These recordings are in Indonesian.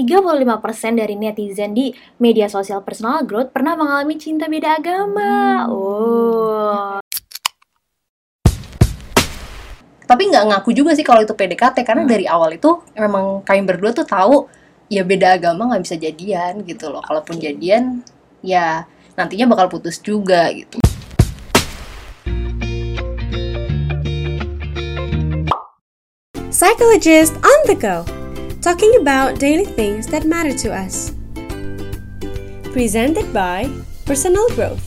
35% dari netizen di media sosial personal growth pernah mengalami cinta beda agama. Oh. tapi nggak ngaku juga sih kalau itu PDKT karena dari awal itu memang kami berdua tuh tahu ya beda agama nggak bisa jadian gitu loh. Kalaupun jadian ya nantinya bakal putus juga gitu. Psychologist on the go, talking about daily things that matter to us. Presented by Personal Growth.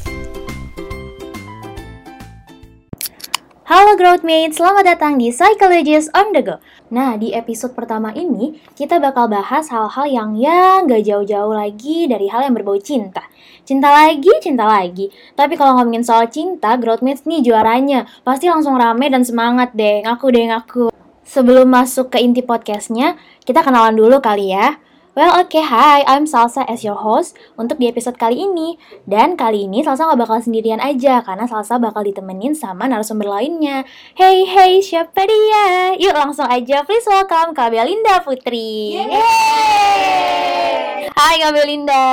Halo Growthmates, selamat datang di Psychologist on the Go. Nah, di episode pertama ini, kita bakal bahas hal-hal yang ya nggak jauh-jauh lagi dari hal yang berbau cinta. Cinta lagi, cinta lagi. Tapi kalau ngomongin soal cinta, Growthmates nih juaranya. Pasti langsung rame dan semangat deh, ngaku deh ngaku. Sebelum masuk ke inti podcastnya, kita kenalan dulu kali ya. Well, oke, okay, hi, I'm Salsa as your host untuk di episode kali ini. Dan kali ini Salsa nggak bakal sendirian aja, karena Salsa bakal ditemenin sama narasumber lainnya. Hey, hey, siapa dia? Yuk langsung aja, please welcome Kak Belinda Putri. Yeay! Hai Kak Belinda.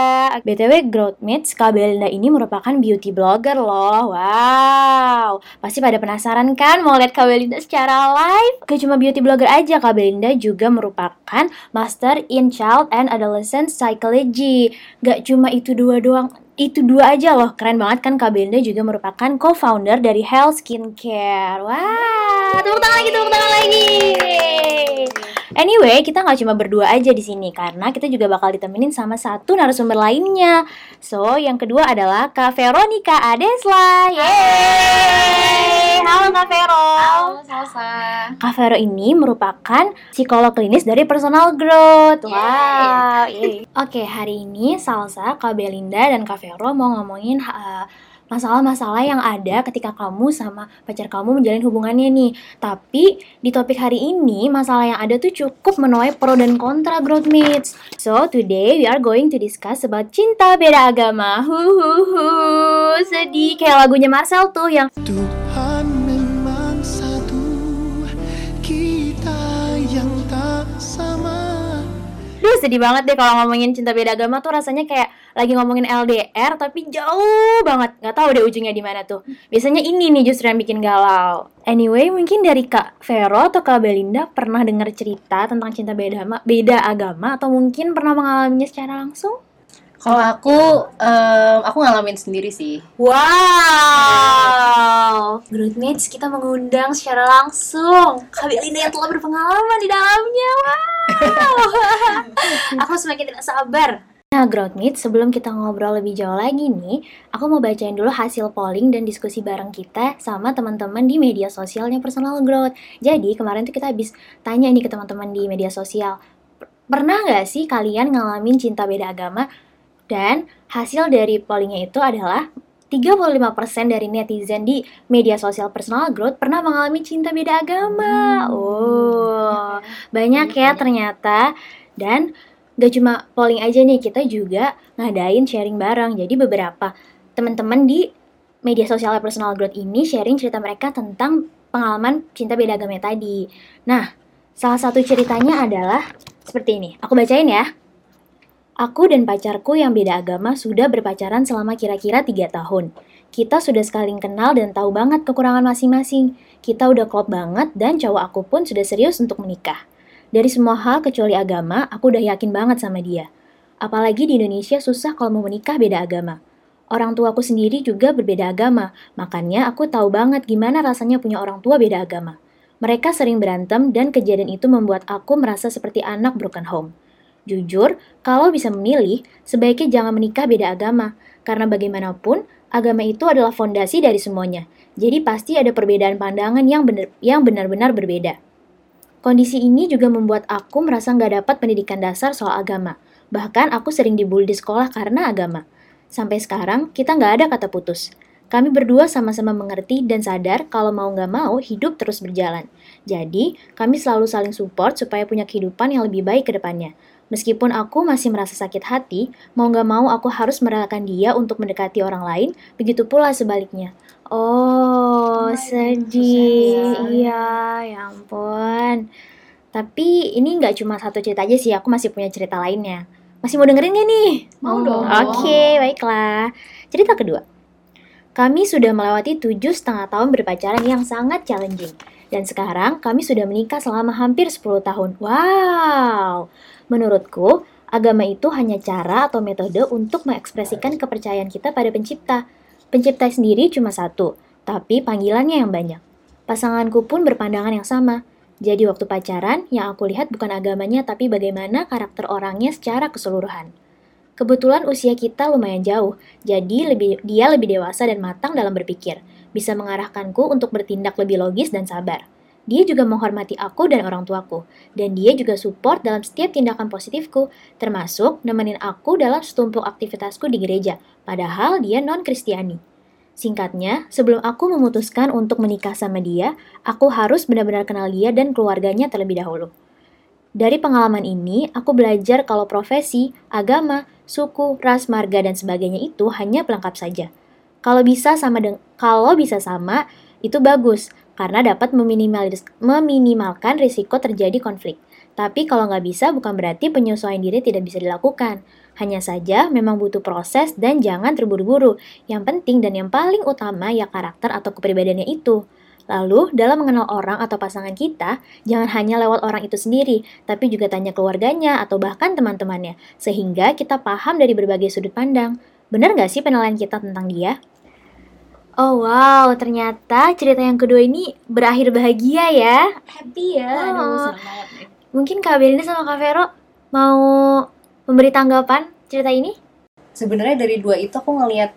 BTW Growthmates, Kak Belinda ini merupakan beauty blogger loh. Wow, pasti pada penasaran kan mau lihat Kak Belinda secara live? Gak cuma beauty blogger aja, Kak Belinda juga merupakan Master in Child and Adolescent Psychology. Gak cuma itu dua doang, itu dua aja loh. Keren banget kan Kak Belinda juga merupakan co-founder dari Health Skincare. Wah, tepuk tangan lagi, tepuk tangan lagi. Anyway, kita nggak cuma berdua aja di sini karena kita juga bakal ditemenin sama satu narasumber lainnya. So, yang kedua adalah Kak Veronica Adesla. Yeay! Halo Kak Vero. Halo Salsa Kak Vero ini merupakan psikolog klinis dari personal growth. Wow. Oke, hari ini Salsa, Kak Belinda, dan Kak Vero mau ngomongin uh, masalah-masalah yang ada ketika kamu sama pacar kamu menjalin hubungannya nih. Tapi di topik hari ini masalah yang ada tuh cukup menuai pro dan kontra growth mates. So today we are going to discuss about cinta beda agama. Huhuhu, sedih kayak lagunya Marcel tuh yang Tuhan Duh sedih banget deh kalau ngomongin cinta beda agama tuh rasanya kayak lagi ngomongin LDR tapi jauh banget nggak tahu deh ujungnya di mana tuh. Biasanya ini nih justru yang bikin galau. Anyway mungkin dari Kak Vero atau Kak Belinda pernah dengar cerita tentang cinta beda beda agama atau mungkin pernah mengalaminya secara langsung? Kalau aku em, aku ngalamin sendiri sih Wow, Grootmates kita mengundang secara langsung Kak Belinda yang telah berpengalaman di dalamnya. Wow, aku semakin tidak sabar. Nah, Grootmates, sebelum kita ngobrol lebih jauh lagi nih, aku mau bacain dulu hasil polling dan diskusi bareng kita sama teman-teman di media sosialnya Personal Growth. Jadi, kemarin tuh kita habis tanya nih ke teman-teman di media sosial, pernah nggak sih kalian ngalamin cinta beda agama? Dan hasil dari pollingnya itu adalah 35% dari netizen di media sosial personal growth pernah mengalami cinta beda agama. Oh, banyak ya ternyata. Dan gak cuma polling aja nih, kita juga ngadain sharing bareng. Jadi beberapa teman-teman di media sosial personal growth ini sharing cerita mereka tentang pengalaman cinta beda agama tadi. Nah, salah satu ceritanya adalah seperti ini. Aku bacain ya. Aku dan pacarku yang beda agama sudah berpacaran selama kira-kira 3 tahun. Kita sudah saling kenal dan tahu banget kekurangan masing-masing. Kita udah klop banget dan cowok aku pun sudah serius untuk menikah. Dari semua hal kecuali agama, aku udah yakin banget sama dia. Apalagi di Indonesia susah kalau mau menikah beda agama. Orang tuaku sendiri juga berbeda agama, makanya aku tahu banget gimana rasanya punya orang tua beda agama. Mereka sering berantem dan kejadian itu membuat aku merasa seperti anak broken home. Jujur, kalau bisa memilih, sebaiknya jangan menikah beda agama, karena bagaimanapun, agama itu adalah fondasi dari semuanya. Jadi pasti ada perbedaan pandangan yang benar yang benar-benar berbeda. Kondisi ini juga membuat aku merasa nggak dapat pendidikan dasar soal agama. Bahkan aku sering dibully di sekolah karena agama. Sampai sekarang, kita nggak ada kata putus. Kami berdua sama-sama mengerti dan sadar kalau mau nggak mau hidup terus berjalan. Jadi, kami selalu saling support supaya punya kehidupan yang lebih baik ke depannya. Meskipun aku masih merasa sakit hati, mau nggak mau aku harus merelakan dia untuk mendekati orang lain, begitu pula sebaliknya. Oh, sedih. Iya, ya ampun. Tapi ini nggak cuma satu cerita aja sih, aku masih punya cerita lainnya. Masih mau dengerin gak nih? Mau dong. Oke, baiklah. Cerita kedua. Kami sudah melewati tujuh setengah tahun berpacaran yang sangat challenging. Dan sekarang kami sudah menikah selama hampir 10 tahun. Wow! Menurutku, agama itu hanya cara atau metode untuk mengekspresikan kepercayaan kita pada pencipta. Pencipta sendiri cuma satu, tapi panggilannya yang banyak. Pasanganku pun berpandangan yang sama. Jadi waktu pacaran, yang aku lihat bukan agamanya tapi bagaimana karakter orangnya secara keseluruhan. Kebetulan usia kita lumayan jauh, jadi lebih dia lebih dewasa dan matang dalam berpikir, bisa mengarahkanku untuk bertindak lebih logis dan sabar. Dia juga menghormati aku dan orang tuaku, dan dia juga support dalam setiap tindakan positifku, termasuk nemenin aku dalam setumpuk aktivitasku di gereja, padahal dia non-Kristiani. Singkatnya, sebelum aku memutuskan untuk menikah sama dia, aku harus benar-benar kenal dia dan keluarganya terlebih dahulu. Dari pengalaman ini, aku belajar kalau profesi, agama, suku, ras, marga, dan sebagainya itu hanya pelengkap saja. Kalau bisa sama kalau bisa sama, itu bagus, karena dapat meminimalis meminimalkan risiko terjadi konflik. Tapi kalau nggak bisa, bukan berarti penyesuaian diri tidak bisa dilakukan. Hanya saja memang butuh proses dan jangan terburu-buru. Yang penting dan yang paling utama ya karakter atau kepribadiannya itu. Lalu, dalam mengenal orang atau pasangan kita, jangan hanya lewat orang itu sendiri, tapi juga tanya keluarganya atau bahkan teman-temannya, sehingga kita paham dari berbagai sudut pandang. Benar nggak sih penilaian kita tentang dia? Oh wow, ternyata cerita yang kedua ini berakhir bahagia ya. Happy ya. Aduh, seneng Mungkin Kak Belinda sama Kak Vero mau memberi tanggapan cerita ini? Sebenarnya dari dua itu aku ngelihat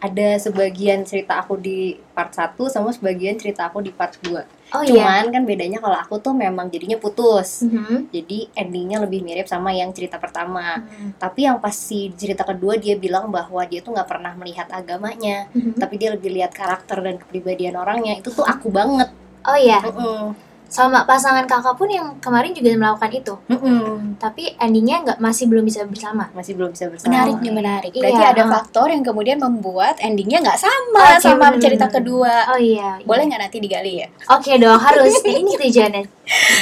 ada sebagian cerita aku di part 1 sama sebagian cerita aku di part 2. Oh iya. Cuman kan bedanya kalau aku tuh memang jadinya putus. Mhm. Jadi endingnya lebih mirip sama yang cerita pertama. Mhm. Tapi yang pas si cerita kedua dia bilang bahwa dia tuh nggak pernah melihat agamanya, Mhm. tapi dia lebih lihat karakter dan kepribadian orangnya. Itu tuh aku banget. Oh iya, Mm-mm. Sama pasangan kakak pun yang kemarin juga melakukan itu. Mm-mm. Tapi endingnya nggak masih belum bisa bersama. Masih belum bisa bersama. Menarik nih, menarik. Berarti Iya, ada uh. faktor yang kemudian membuat endingnya nggak sama Oke, sama bener, cerita kedua. Oh iya. iya. Boleh nggak nanti digali ya? Oke dong, harus. Nah, ini tujuannya.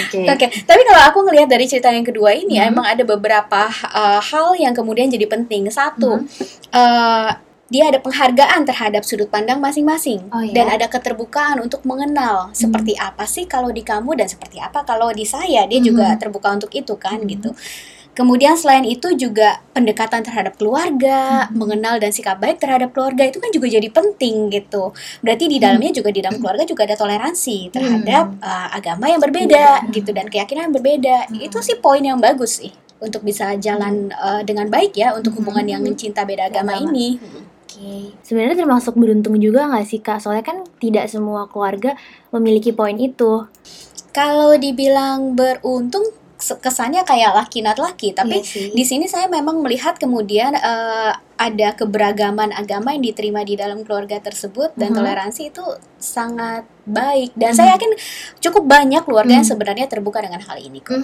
Oke. Oke, tapi kalau aku ngelihat dari cerita yang kedua ini Hmm. emang ada beberapa uh, hal yang kemudian jadi penting. Satu, Hmm. uh, dia ada penghargaan terhadap sudut pandang masing-masing Oh, iya? dan ada keterbukaan untuk mengenal seperti apa sih kalau di kamu dan seperti apa kalau di saya. Dia juga Hmm. terbuka untuk itu kan Hmm. gitu. Kemudian selain itu juga pendekatan terhadap keluarga, Hmm. mengenal dan sikap baik terhadap keluarga itu kan juga jadi penting gitu. Berarti di dalamnya juga di dalam keluarga juga ada toleransi terhadap uh, agama yang berbeda gitu dan keyakinan yang berbeda. Hmm. Itu sih poin yang bagus sih untuk bisa jalan uh, dengan baik ya untuk hubungan yang cinta beda agama Agama. ini. Oke. Sebenarnya termasuk beruntung juga nggak sih kak? Soalnya kan tidak semua keluarga memiliki poin itu. Kalau dibilang beruntung kesannya kayak laki not laki, tapi Iya sih. di sini saya memang melihat kemudian eh, ada keberagaman agama yang diterima di dalam keluarga tersebut dan Mhm. toleransi itu sangat baik dan saya yakin cukup banyak keluarga yang Mhm. sebenarnya terbuka dengan hal ini kok.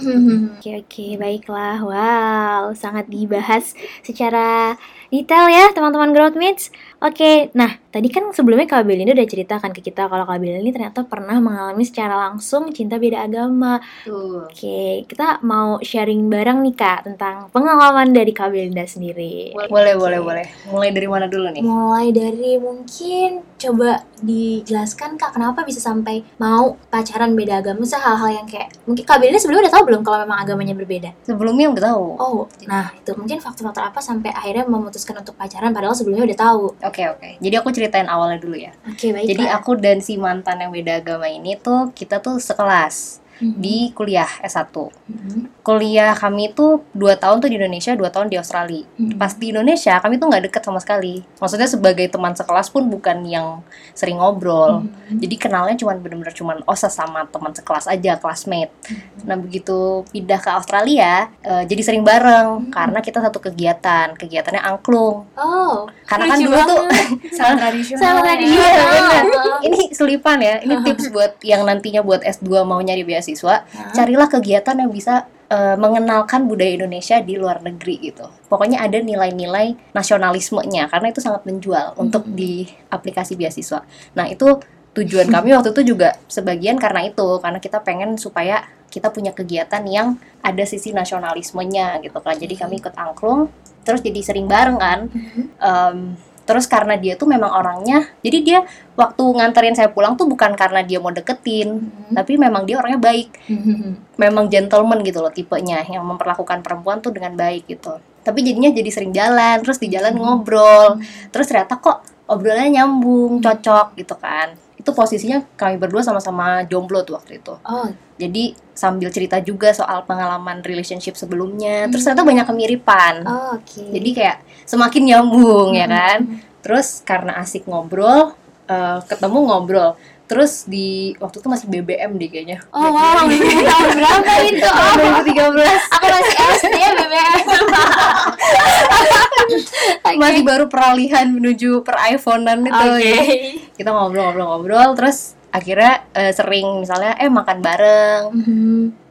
Oke oke baiklah. Wow, sangat dibahas secara detail ya teman-teman Growthmates. Oke, nah tadi kan sebelumnya Kak Belinda udah ceritakan ke kita kalau Kak Belinda ini ternyata pernah mengalami secara langsung cinta beda agama. Tuh. Oke, kita mau sharing bareng nih Kak tentang pengalaman dari Kak Belinda sendiri. Boleh, boleh, boleh. Mulai dari mana dulu nih? Mulai dari mungkin coba dijelaskan Kak kenapa bisa sampai mau pacaran beda agama Maksudnya hal-hal yang kayak mungkin Kak Belinda sebelumnya udah tahu belum kalau memang agamanya berbeda? Sebelumnya udah tahu. Oh, nah itu mungkin faktor-faktor apa sampai akhirnya memutuskan untuk pacaran padahal sebelumnya udah tahu. Oke, oke. Jadi aku ceritain awalnya dulu ya. Oke, baik. Jadi aku dan si mantan yang beda agama ini tuh kita tuh sekelas di kuliah S1. Kuliah kami tuh 2 tahun tuh di Indonesia, 2 tahun di Australia. Pas di Indonesia kami tuh nggak deket sama sekali. Maksudnya sebagai teman sekelas pun bukan yang sering ngobrol. Jadi kenalnya cuman bener-bener cuman oh sama teman sekelas aja, classmate. Nah begitu pindah ke Australia, eh, jadi sering bareng karena kita satu kegiatan, kegiatannya angklung. Oh, Karena kan dulu tuh Sangat tradisional. sama ya. tadi. Iya, ini selipan ya. Ini tips buat yang nantinya buat S2 mau nyari beasiswa, carilah kegiatan yang bisa eh, mengenalkan budaya Indonesia di luar negeri gitu. Pokoknya ada nilai-nilai nasionalismenya karena itu sangat menjual untuk di aplikasi beasiswa. Nah, itu tujuan kami waktu itu juga sebagian karena itu karena kita pengen supaya kita punya kegiatan yang ada sisi nasionalismenya gitu kan. Jadi kami ikut angklung terus jadi sering bareng kan. Em, terus karena dia tuh memang orangnya jadi dia waktu nganterin saya pulang tuh bukan karena dia mau deketin tapi memang dia orangnya baik. Memang gentleman gitu loh tipenya yang memperlakukan perempuan tuh dengan baik gitu. Tapi jadinya jadi sering jalan terus di jalan ngobrol. Terus ternyata kok obrolannya nyambung cocok gitu kan. Itu posisinya kami berdua sama-sama jomblo tuh waktu itu. Oh, jadi sambil cerita juga soal pengalaman relationship sebelumnya terus ternyata banyak kemiripan. Oh, oke. jadi kayak semakin nyambung ya kan? Terus karena asik ngobrol eh, ketemu ngobrol. Terus di waktu itu masih BBM deh kayaknya. Oh wow, BBM tahun berapa itu? Oh, 2013 aku masih SD ya BBM. masih baru peralihan menuju per iPhonean itu. Oke. ya. kita ngobrol-ngobrol-ngobrol terus akhirnya eh, sering misalnya eh makan bareng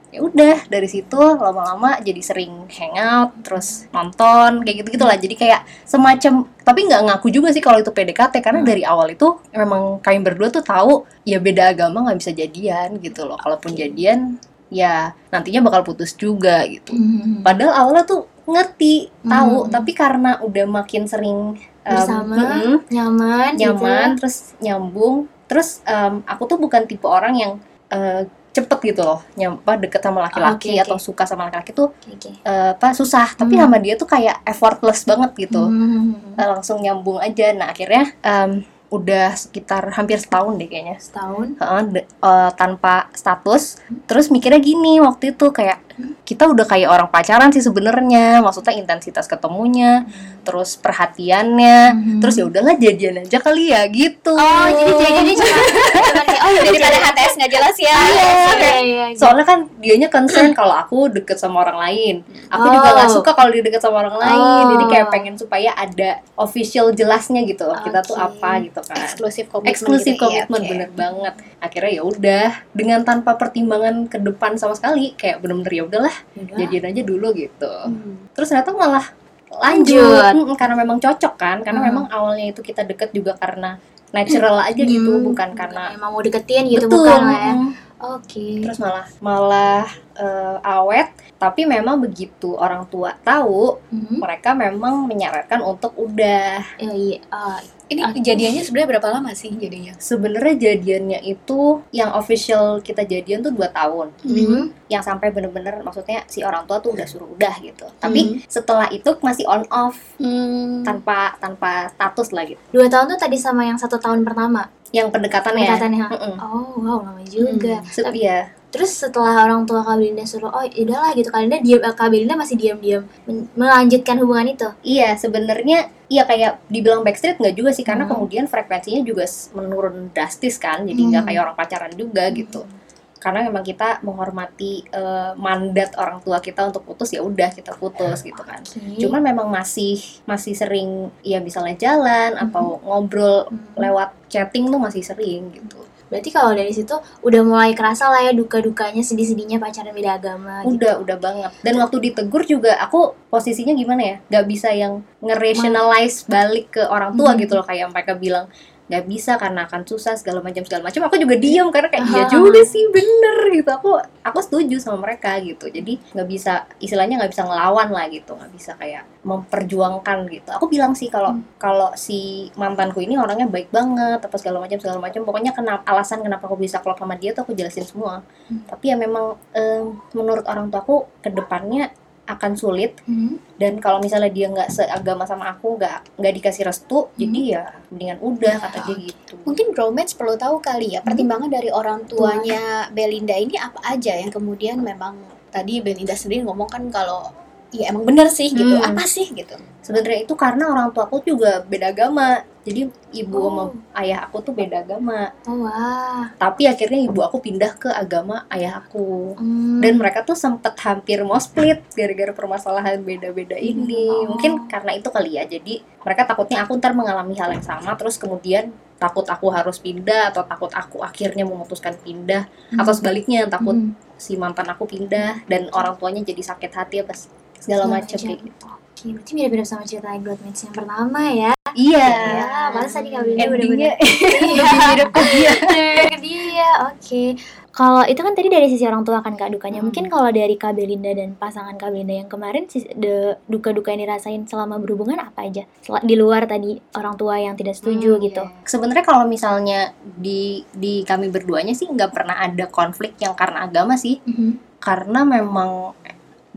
ya udah dari situ lama-lama jadi sering hangout terus nonton kayak gitu gitulah jadi kayak semacam tapi nggak ngaku juga sih kalau itu PDKT karena dari awal itu memang kami berdua tuh tahu ya beda agama nggak bisa jadian gitu loh. Kalaupun jadian ya nantinya bakal putus juga gitu. Padahal awalnya tuh ngerti tahu Hmm. tapi karena udah makin sering em, Bersama, mm-mm, nyaman, gitu. nyaman terus nyambung. Terus em, aku tuh bukan tipe orang yang eh, cepet gitu loh nyampe deket sama laki-laki oke. atau suka sama laki-laki tuh Oke, oke. eh, apa susah tapi Hmm. sama dia tuh kayak effortless banget gitu Hmm. Eh, langsung nyambung aja nah akhirnya em, udah sekitar hampir setahun deh kayaknya Setahun. Heeh, de- eh, tanpa status terus mikirnya gini waktu itu kayak kita udah kayak orang pacaran sih sebenarnya maksudnya intensitas ketemunya terus perhatiannya Mhm. terus ya udahlah jadian aja kali ya gitu Oh, jadi jadinya cuma cuma kayak oh Daripada daripada HTS nggak jelas ya. Iya, iya, iya. soalnya kan dianya concern kalau aku deket sama orang lain aku juga nggak Oh. suka kalau dia deket sama orang lain Oh. jadi kayak pengen supaya ada official jelasnya gitu loh kita tuh apa gitu kan Eksklusif komitmen. eksklusif gitu ya, komitmen oke. bener banget akhirnya ya udah dengan tanpa pertimbangan ke depan sama sekali kayak bener-bener ya udahlah Yaudah. jadian aja dulu gitu Hmm. terus ternyata malah Lanjut. lanjut Mm, karena memang cocok kan karena Hmm. memang awalnya itu kita deket juga karena natural aja gitu Hmm, bukan karena emang mau deketin gitu betul bukan lah ya. mm. Oke. terus malah malah eh, awet tapi memang begitu orang tua tahu Mhm. mereka memang menyarankan untuk udah Iya. Ah, Ini kejadiannya sebenarnya berapa lama sih jadinya? sebenarnya jadiannya itu yang official kita jadian tuh dua tahun mhm. yang sampai bener-bener maksudnya si orang tua tuh udah suruh udah gitu tapi setelah itu masih on off Hmm. tanpa tanpa status lah gitu Dua tahun tuh tadi sama yang satu tahun pertama. yang pendekatannya Pendekatannya. Mm-mm. Oh, wow, lama juga. Se- Tapi- iya Terus setelah orang tua Kak Belinda suruh, oh udahlah gitu, Kak Belinda diam, eh, Kak Belinda masih diam-diam melanjutkan hubungan itu. iya sebenarnya iya kayak dibilang backstreet nggak juga sih karena Hmm. kemudian frekuensinya juga menurun drastis kan jadi nggak Hmm. kayak orang pacaran juga gitu karena memang kita menghormati eh, mandat orang tua kita untuk putus ya udah kita putus gitu kan Oke. cuman memang masih masih sering ya misalnya jalan atau ngobrol Hmm. lewat chatting tuh masih sering gitu Berarti kalau dari situ udah mulai kerasa lah ya duka-dukanya, sedih-sedihnya pacaran beda agama gitu. udah udah banget dan waktu ditegur juga aku posisinya gimana ya nggak bisa yang nge-rationalize balik ke orang tua Hmm. gitu loh kayak mereka bilang nggak bisa karena akan susah segala macam segala macam aku juga diam karena kayak iya Ah. juga sih bener gitu aku aku setuju sama mereka gitu jadi nggak bisa istilahnya nggak bisa ngelawan lah gitu nggak bisa kayak memperjuangkan gitu aku bilang sih kalau Hmm. kalau si mantanku ini orangnya baik banget apa segala macam segala macam pokoknya kenapa alasan kenapa aku bisa klop sama dia tuh aku jelasin semua Hmm. tapi ya memang em, menurut orang tuaku ke depannya akan sulit. Mhm. dan kalau misalnya dia nggak seagama sama aku nggak nggak dikasih restu jadi ya mendingan udah kata dia gitu. Mungkin bromance perlu tahu kali ya pertimbangan dari orang tuanya Belinda ini apa aja yang kemudian memang tadi Belinda sendiri ngomong kan kalau ya emang bener sih gitu Hmm. apa sih gitu sebenarnya itu karena orang tuaku juga beda agama jadi ibu Oh. sama ayah aku tuh beda agama Oh, wah. tapi akhirnya ibu aku pindah ke agama ayah aku Hmm. dan mereka tuh sempet hampir mau split gara-gara permasalahan beda-beda ini Oh. mungkin karena itu kali ya jadi mereka takutnya aku ntar mengalami hal yang sama terus kemudian takut aku harus pindah atau takut aku akhirnya memutuskan pindah atau sebaliknya takut Mhm. si mantan aku pindah dan orang tuanya jadi sakit hati apa segala Segala macam kayak gitu Oke, berarti mirip-mirip sama cerita Broadmates yang pertama ya. Iya. Ya, masa tadi Kak Belinda Endingnya bener-bener lebih mirip ke dia. ke dia. Oke. Kalau itu kan tadi dari sisi orang tua kan Kak dukanya. Hmm. Mungkin kalau dari Kak Belinda dan pasangan Kak Belinda yang kemarin duka-duka yang dirasain selama berhubungan apa aja? Sel- Di luar tadi orang tua yang tidak setuju Hmm, gitu. iya. Sebenarnya kalau misalnya di di kami berduanya sih nggak pernah ada konflik yang karena agama sih, Mhm. karena memang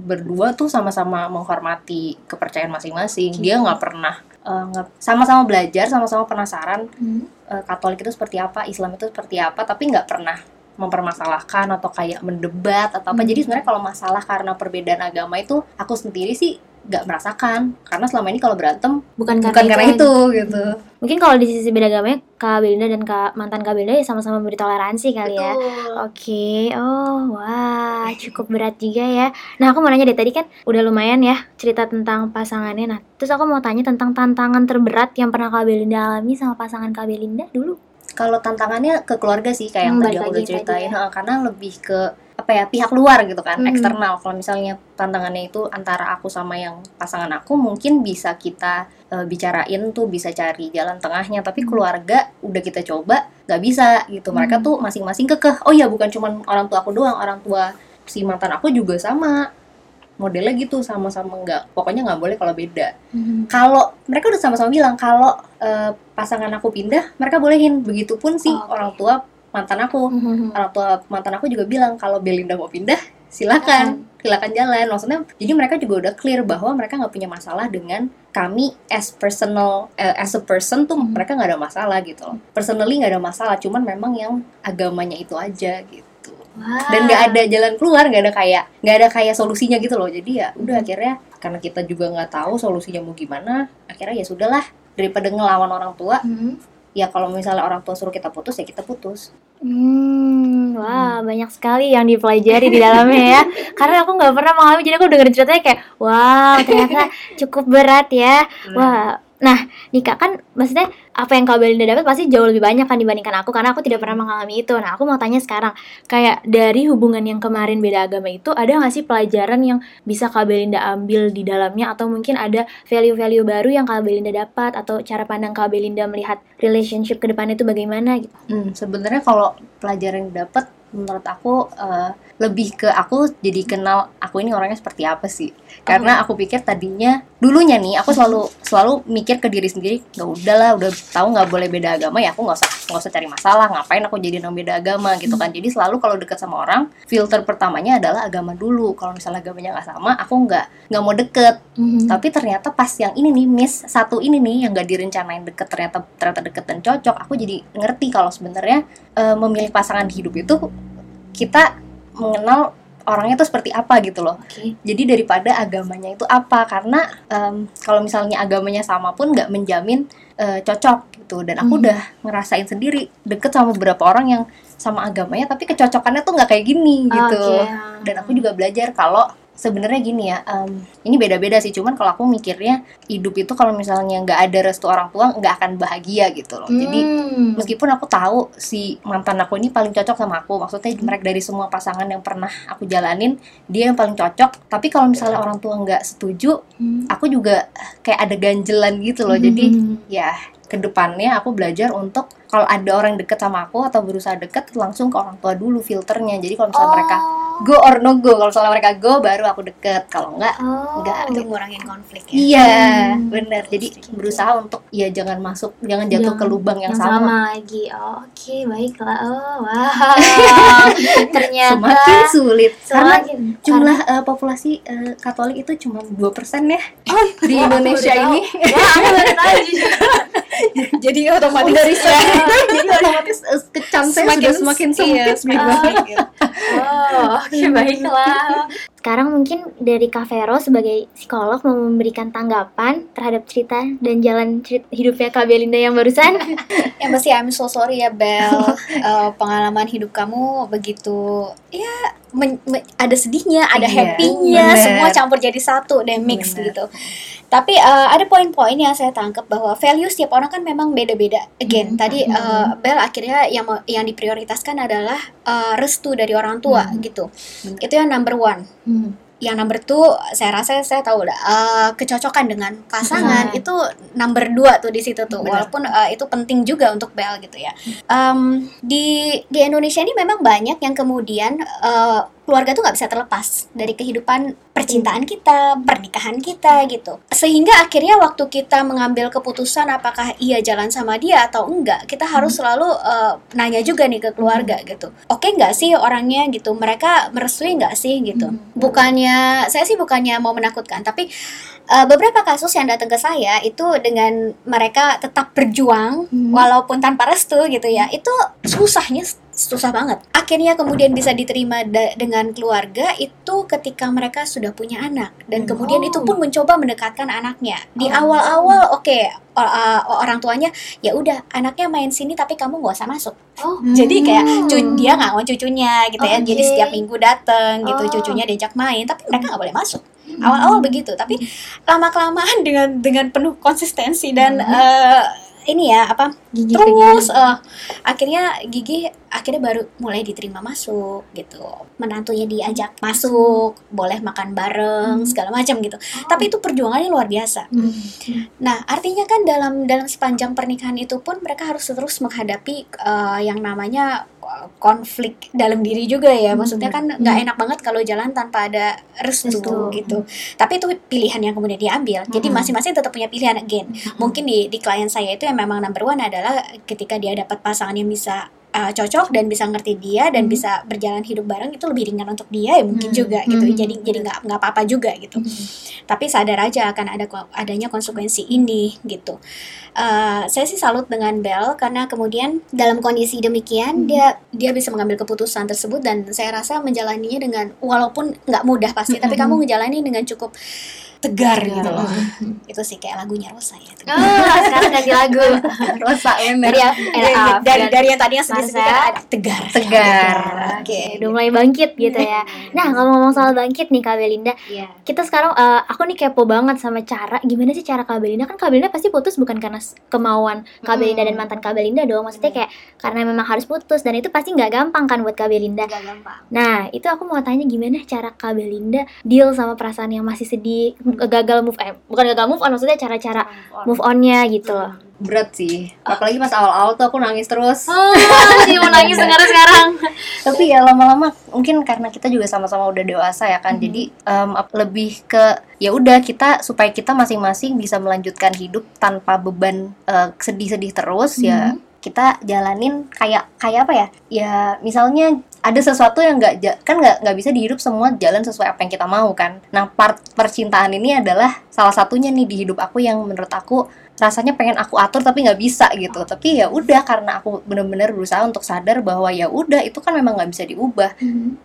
berdua tuh sama-sama menghormati kepercayaan masing-masing. Dia nggak pernah eh, nggak- sama-sama belajar, sama-sama penasaran Mhm. eh, Katolik itu seperti apa, Islam itu seperti apa, tapi nggak pernah mempermasalahkan atau kayak mendebat atau apa. Hmm. Jadi sebenarnya kalau masalah karena perbedaan agama itu aku sendiri sih nggak merasakan karena selama ini kalau berantem Bukan karena, bukan karena aja. itu gitu. Mungkin kalau di sisi beda agamanya Kak Belinda dan Kak mantan Kak Belinda ya sama-sama beri toleransi kali ya. Oke, oh wah cukup berat juga ya. Nah aku mau nanya deh tadi kan udah lumayan ya cerita tentang pasangannya. Nah terus aku mau tanya tentang tantangan terberat yang pernah Kak Belinda alami sama pasangan Kak Belinda dulu. Kalau tantangannya ke keluarga sih kayak yang Hmm, tadi aku udah yang tadi ceritain, ya. Karena lebih ke apa ya pihak luar gitu kan, Hmm. eksternal. Kalau misalnya tantangannya itu antara aku sama yang pasangan aku, mungkin bisa kita eh, bicarain tuh, bisa cari jalan tengahnya. Tapi keluarga udah kita coba nggak bisa gitu. Mereka Hmm. tuh masing-masing kekeh. Oh ya bukan cuman orang tua aku doang, orang tua si mantan aku juga sama. Modelnya gitu sama-sama nggak, pokoknya nggak boleh kalau beda kalau mereka udah sama-sama bilang kalau eh, pasangan aku pindah mereka bolehin begitupun sih Oh, oke. orang tua mantan aku. Orang tua mantan aku juga bilang kalau Belinda mau pindah silakan silakan jalan. Maksudnya jadi mereka juga udah clear bahwa mereka nggak punya masalah dengan kami as personal eh, as a person tuh Mhm. mereka nggak ada masalah gitu loh. Personally nggak ada masalah cuman memang yang agamanya itu aja gitu. Wah. dan nggak ada jalan keluar nggak ada kayak nggak ada kayak solusinya gitu loh. Jadi ya udah akhirnya karena kita juga nggak tahu solusinya mau gimana akhirnya ya sudahlah daripada ngelawan orang tua Mhm. Ya kalau misalnya orang tua suruh kita putus ya kita putus Hmm, wah banyak sekali yang dipelajari di dalamnya ya. Karena aku nggak pernah mengalami, jadi aku dengerin ceritanya kayak, wow ternyata cukup berat ya. Wah, nah nih kak kan maksudnya apa yang Kak Belinda dapat pasti jauh lebih banyak kan dibandingkan aku karena aku tidak pernah mengalami itu. Nah aku mau tanya sekarang, kayak dari hubungan yang kemarin beda agama itu ada nggak sih pelajaran yang bisa Kak Belinda ambil di dalamnya atau mungkin ada value-value baru yang Kak Belinda dapat atau cara pandang Kak Belinda melihat relationship ke depan itu bagaimana gitu? Hmm, sebenarnya kalau pelajaran yang dapat menurut aku eh, lebih ke aku jadi kenal aku ini orangnya seperti apa sih. Karena aku pikir tadinya dulunya nih aku selalu selalu mikir ke diri sendiri nggak udahlah udah tahu nggak boleh beda agama ya aku nggak usah nggak usah cari masalah ngapain aku jadi orang beda agama gitu kan. Jadi selalu kalau deket sama orang filter pertamanya adalah agama dulu. Kalau misalnya agamanya nggak sama aku nggak nggak mau deket. Mhm. tapi ternyata pas yang ini nih miss satu ini nih yang gak direncanain deket ternyata ternyata deket dan cocok aku jadi ngerti kalau sebenarnya eh, memilih pasangan hidup itu kita mengenal orangnya tuh seperti apa gitu loh Oke. jadi daripada agamanya itu apa karena em, kalau misalnya agamanya sama pun nggak menjamin eh, cocok gitu dan aku Hmm. udah ngerasain sendiri deket sama beberapa orang yang sama agamanya tapi kecocokannya tuh nggak kayak gini gitu Oke. dan aku juga belajar kalau sebenarnya gini ya em, ini beda-beda sih cuman kalau aku mikirnya hidup itu kalau misalnya nggak ada restu orang tua nggak akan bahagia gitu loh jadi Hmm. meskipun aku tahu si mantan aku ini paling cocok sama aku maksudnya mereka dari semua pasangan yang pernah aku jalanin dia yang paling cocok tapi kalau misalnya orang tua nggak setuju Hmm. aku juga kayak ada ganjelan gitu loh jadi Hmm. ya ke depannya aku belajar untuk kalau ada orang deket sama aku atau berusaha deket langsung ke orang tua dulu filternya jadi kalau misalnya mereka go or no go kalau misalnya mereka go baru aku deket kalau enggak Oh. enggak untuk ngurangin konflik ya. iya Hmm. benar jadi berusaha untuk ya jangan masuk jangan jatuh ke Jangan- lubang yang, yang sama. sama lagi. Oh, Oke, baiklah. Oh, wow. Ternyata semakin sulit karena semakin jumlah eh, populasi eh, Katolik itu cuma 2% ya di Wah, aku Indonesia ini Wah, aku baru tahu. Jadi otomatis. Dari jadi otomatis eh, kecan saya sudah semakin iya, sempit. semakin gitu. Oh, oke baiklah. Sekarang mungkin dari Kak Vero sebagai psikolog mau memberikan tanggapan terhadap cerita dan jalan cerit- hidupnya Kak Belinda yang barusan. Yang pasti I'm so sorry ya Bel. Eh, pengalaman hidup kamu begitu ya men- men- ada sedihnya, ada Iya, happy-nya, bener. semua campur jadi satu dan mix Bener. gitu. Tapi eh, ada poin-poin yang saya tangkap bahwa value setiap orang kan memang beda-beda. Again, Hmm. tadi eh, Bel akhirnya yang yang diprioritaskan adalah eh, restu dari orang tua Hmm. gitu. Bener. Itu yang number one. Hmm. yang number two saya rasa saya tahu udah eh, kecocokan dengan pasangan Hmm. itu number dua tuh di situ tuh Benar. walaupun eh, itu penting juga untuk Bel gitu ya Em, di di Indonesia ini memang banyak yang kemudian eh, keluarga tuh nggak bisa terlepas dari kehidupan percintaan kita pernikahan kita gitu. Sehingga akhirnya waktu kita mengambil keputusan apakah iya jalan sama dia atau enggak kita harus selalu eh, nanya juga nih ke keluarga gitu. Oke nggak sih orangnya gitu? Mereka merestui nggak sih gitu? Bukannya saya sih bukannya mau menakutkan tapi eh, beberapa kasus yang datang ke saya itu dengan mereka tetap berjuang walaupun tanpa restu gitu ya itu susahnya susah banget. Akhirnya kemudian bisa diterima dengan keluarga itu ketika mereka sudah punya anak. Dan kemudian itu pun mencoba mendekatkan anaknya. Di awal-awal oke o- uh, orang tuanya ya udah anaknya main sini tapi kamu nggak usah masuk. Oh, jadi kayak cu- dia nggak mau cucunya gitu ya. Jadi setiap minggu dateng gitu Oh. cucunya diajak main tapi mereka nggak boleh masuk. Awal-awal begitu tapi lama kelamaan dengan dengan penuh konsistensi dan eh, ini ya apa gigi terus eh, akhirnya Gigi akhirnya baru mulai diterima masuk gitu. Menantunya diajak masuk boleh makan bareng segala macam gitu. Tapi itu perjuangannya luar biasa. Nah artinya kan dalam dalam sepanjang pernikahan itu pun mereka harus terus menghadapi eh, yang namanya konflik dalam diri juga ya. Maksudnya kan nggak enak banget kalau jalan tanpa ada restu, Restu. gitu. Tapi itu pilihan yang kemudian diambil. Jadi masing-masing tetap punya pilihan again. Mungkin di di klien saya itu yang memang number one adalah ketika dia dapat pasangan yang bisa uh, cocok dan bisa ngerti dia dan bisa berjalan hidup bareng itu lebih ringan untuk dia ya mungkin juga gitu. Jadi jadi nggak nggak apa-apa juga gitu. Tapi sadar aja akan ada adanya konsekuensi ini gitu. Uh, saya sih salut dengan Bel karena kemudian dalam kondisi demikian dia dia bisa mengambil keputusan tersebut dan saya rasa menjalaninya dengan walaupun nggak mudah pasti tapi kamu menjalani dengan cukup tegar gitu loh. Itu sih kayak lagunya Rosa ya Oh, sekarang ganti lagu. Rosa bener Dari dari, era dari, dari yang tadinya sedih-sedih kan ada tegar. Tegar. oke. Udah mulai bangkit gitu ya. Nah, kalau ngomong soal bangkit nih Kak Belinda, Iya. kita sekarang eh, aku nih kepo banget sama cara gimana sih cara Kak Belinda? Kan Kak Belinda pasti putus bukan karena kemauan Kak Belinda dan mantan Kak Belinda dong. Maksudnya kayak karena memang harus putus dan itu pasti nggak gampang kan buat Kak Belinda. Gak gampang. Nah itu aku mau tanya gimana cara Kak Belinda deal sama perasaan yang masih sedih gagal move eh, bukan gagal move on maksudnya cara-cara move onnya gitu loh. Berat sih. Apalagi pas awal-awal tuh aku nangis terus. Oh jadi mau nangis sekarang sekarang. Tapi ya lama-lama mungkin karena kita juga sama-sama udah dewasa ya kan jadi em, ap- lebih ke ya udah kita supaya kita masing-masing bisa melanjutkan hidup tanpa beban eh, sedih-sedih terus ya kita jalanin kayak kayak apa ya? Ya misalnya ada sesuatu yang nggak kan nggak nggak bisa di hidup semua jalan sesuai apa yang kita mau kan? Nah part percintaan ini adalah salah satunya nih di hidup aku yang menurut aku rasanya pengen aku atur tapi nggak bisa gitu. Tapi ya udah karena aku bener-bener berusaha untuk sadar bahwa ya udah itu kan memang nggak bisa diubah.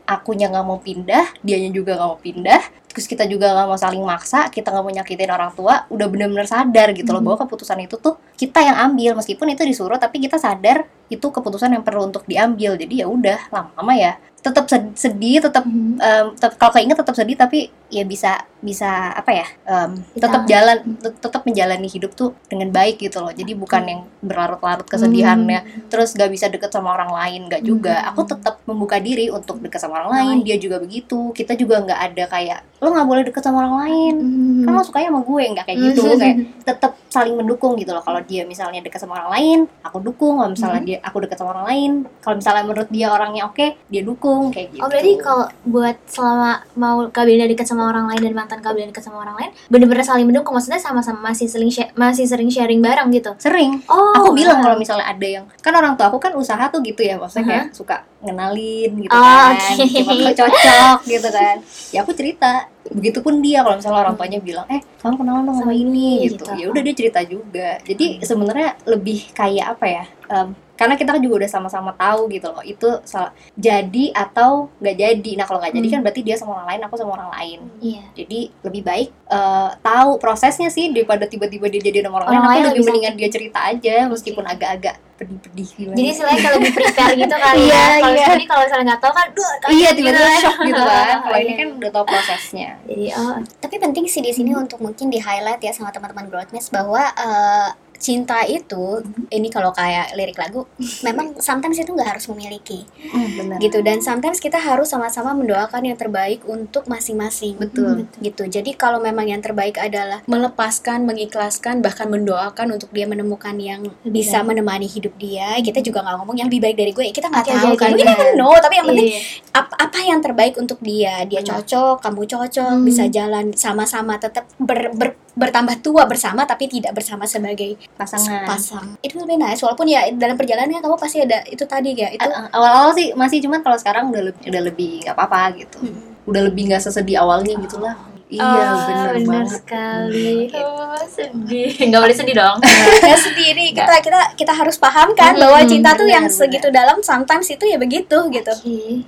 Akunya nggak mau pindah dianya juga nggak mau pindah terus kita juga nggak mau saling maksa kita nggak mau nyakitin orang tua udah bener-bener sadar gitu loh bahwa keputusan itu tuh kita yang ambil. Meskipun itu disuruh tapi kita sadar itu keputusan yang perlu untuk diambil. Jadi ya udah lama-lama ya tetap sed- sedih tetap em, tetap- kalau keinget tetap sedih tapi ya bisa bisa apa ya em, tetap jalan. tet- tetap menjalani hidup tuh dengan baik gitu loh. Jadi bukan yang berlarut-larut kesedihannya. Terus gak bisa deket sama orang lain gak juga. Aku tetap membuka diri untuk deket sama orang lain dia juga begitu. Kita juga nggak ada kayak lo nggak boleh deket sama orang lain. Kan lo sukanya sama gue nggak kayak gitu. Kayak tetap saling mendukung gitu loh. Kalau dia misalnya deket sama orang lain aku dukung. Kalau misalnya dia aku deket sama orang lain kalau misalnya menurut dia orangnya oke dia dukung kayak gitu. Oh berarti kalau buat selama mau Kak Belinda dekat sama orang lain dan mantan Kak Belinda dekat sama orang lain, bener-bener saling mendukung maksudnya sama-sama masih sering masih sering sharing bareng gitu. sering. Oh, aku bilang kalau misalnya ada yang kan orang tua aku kan usaha tuh gitu ya maksudnya kayak suka ngenalin gitu Oh, kan. oke. siapa tahu cocok gitu kan. Ya aku cerita begitupun dia kalau misalnya orang tuanya bilang eh kamu kenalan dong sama ini gitu. gitu. ya udah dia cerita juga. Jadi sebenarnya lebih kayak apa ya em, karena kita kan juga udah sama-sama tahu gitu loh itu salah jadi atau nggak jadi. Nah kalau nggak jadi kan berarti dia sama orang lain aku sama orang lain. Iya. jadi lebih baik eh, tahu prosesnya sih daripada tiba-tiba dia jadi sama orang, Orang lain aku lebih lebih mendingan dia cerita aja meskipun agak-agak pedih-pedih gimana. Jadi istilahnya kayak lebih prepare gitu kali Iya, ya. Kalau iya. misalnya kalau misalnya nggak tahu kan, duh, iya tiba-tiba shock gitu kan. Kalau ini Iya. kan udah tahu prosesnya. Jadi oh, Tapi penting sih di sini untuk mungkin di highlight ya sama teman-teman Growthmates bahwa eh, cinta itu ini kalau kayak lirik lagu memang sometimes itu nggak harus memiliki. Benar. Gitu dan sometimes kita harus sama-sama mendoakan yang terbaik untuk masing-masing. Betul. gitu. Jadi kalau memang yang terbaik adalah melepaskan mengikhlaskan bahkan mendoakan untuk dia menemukan yang bisa menemani hidup dia kita juga nggak ngomong yang lebih baik dari gue. Kita nggak Oke, tahu kan. oke. never know tapi yang penting Iya. apa, apa yang terbaik untuk dia? Dia cocok kamu cocok Hmm. bisa jalan sama-sama tetap ber, ber- bertambah tua bersama tapi tidak bersama sebagai pasangan. Pasang. Itu lebih nice walaupun ya dalam perjalanan kamu pasti ada itu tadi ya itu awal-awal sih masih cuman kalau sekarang udah lebih udah lebih nggak apa-apa gitu. Udah lebih nggak sesedih awalnya gitu lah iya Ah, benar benar banget sekali. Oh, sedih. Nggak boleh sedih dong. ya sendiri kita kita kita harus paham kan bahwa Hmm, cinta tuh benar, yang segitu dalam sometimes itu ya begitu gitu Oke.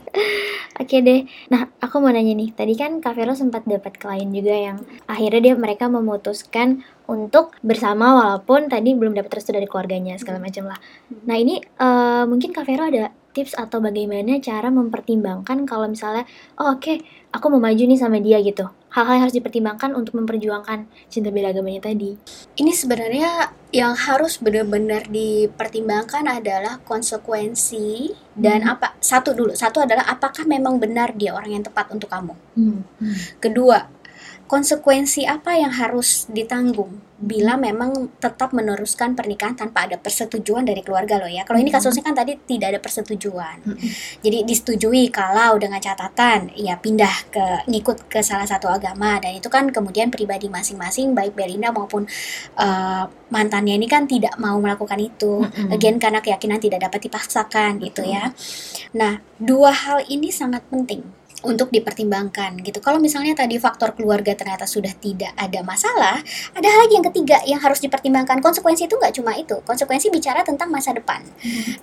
Oke deh. Nah, aku mau nanya nih. Tadi kan Kak Vero sempat dapat klien juga yang akhirnya dia mereka memutuskan untuk bersama walaupun tadi belum dapat restu dari keluarganya segala macam lah. Nah, ini eh, mungkin Kak Vero ada tips atau bagaimana cara mempertimbangkan kalau misalnya oh oke, aku mau maju nih sama dia gitu. Hal-hal yang harus dipertimbangkan untuk memperjuangkan cinta beda agamanya tadi. ini sebenarnya yang harus benar-benar dipertimbangkan adalah konsekuensi dan Hmm. apa satu dulu satu adalah apakah memang benar dia orang yang tepat untuk kamu Hmm. kedua konsekuensi apa yang harus ditanggung bila memang tetap meneruskan pernikahan tanpa ada persetujuan dari keluarga loh ya. Kalau ini kasusnya kan tadi tidak ada persetujuan. Jadi disetujui kalau dengan catatan ya pindah ke ngikut ke salah satu agama dan itu kan kemudian pribadi masing-masing baik Belinda maupun eh, mantannya ini kan tidak mau melakukan itu. Again karena keyakinan tidak dapat dipaksakan gitu ya. Nah, dua hal ini sangat penting untuk dipertimbangkan gitu. Kalau misalnya tadi faktor keluarga ternyata sudah tidak ada masalah, ada hal lagi yang ketiga yang harus dipertimbangkan. Konsekuensi itu nggak cuma itu. Konsekuensi bicara tentang masa depan.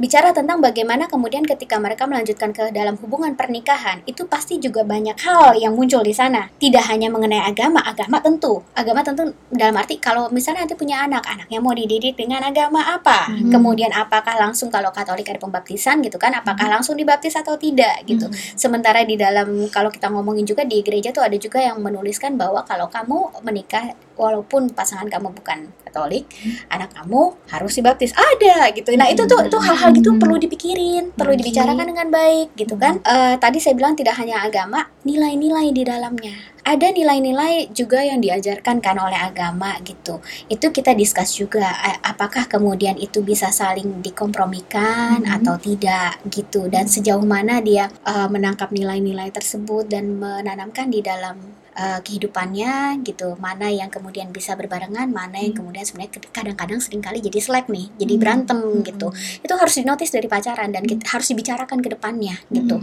Bicara tentang bagaimana kemudian ketika mereka melanjutkan ke dalam hubungan pernikahan, itu pasti juga banyak hal yang muncul di sana. Tidak hanya mengenai agama, agama tentu. Agama tentu dalam arti kalau misalnya nanti punya anak, anaknya mau dididik dengan agama apa? Mhm. Kemudian apakah langsung kalau Katolik ada pembaptisan gitu kan, apakah langsung dibaptis atau tidak gitu. Sementara di dalam kalau kita ngomongin juga di gereja tuh ada juga yang menuliskan bahwa kalau kamu menikah walaupun pasangan kamu bukan Katolik, anak kamu harus dibaptis. Ada gitu. Nah, itu tuh itu hal-hal gitu perlu dipikirin, perlu dibicarakan dengan baik gitu kan. Eh, tadi saya bilang tidak hanya agama, nilai-nilai di dalamnya. Ada nilai-nilai juga yang diajarkan kan oleh agama gitu. Itu kita discuss juga apakah kemudian itu bisa saling dikompromikan Mhm. atau tidak gitu. Dan sejauh mana dia eh, menangkap nilai-nilai tersebut dan menanamkan di dalam eh, kehidupannya gitu. Mana yang kemudian bisa berbarengan mana yang kemudian sebenarnya kadang-kadang sering kali jadi slack nih jadi Hmm. berantem gitu. Itu harus dinotis dari pacaran dan kita harus dibicarakan ke depannya gitu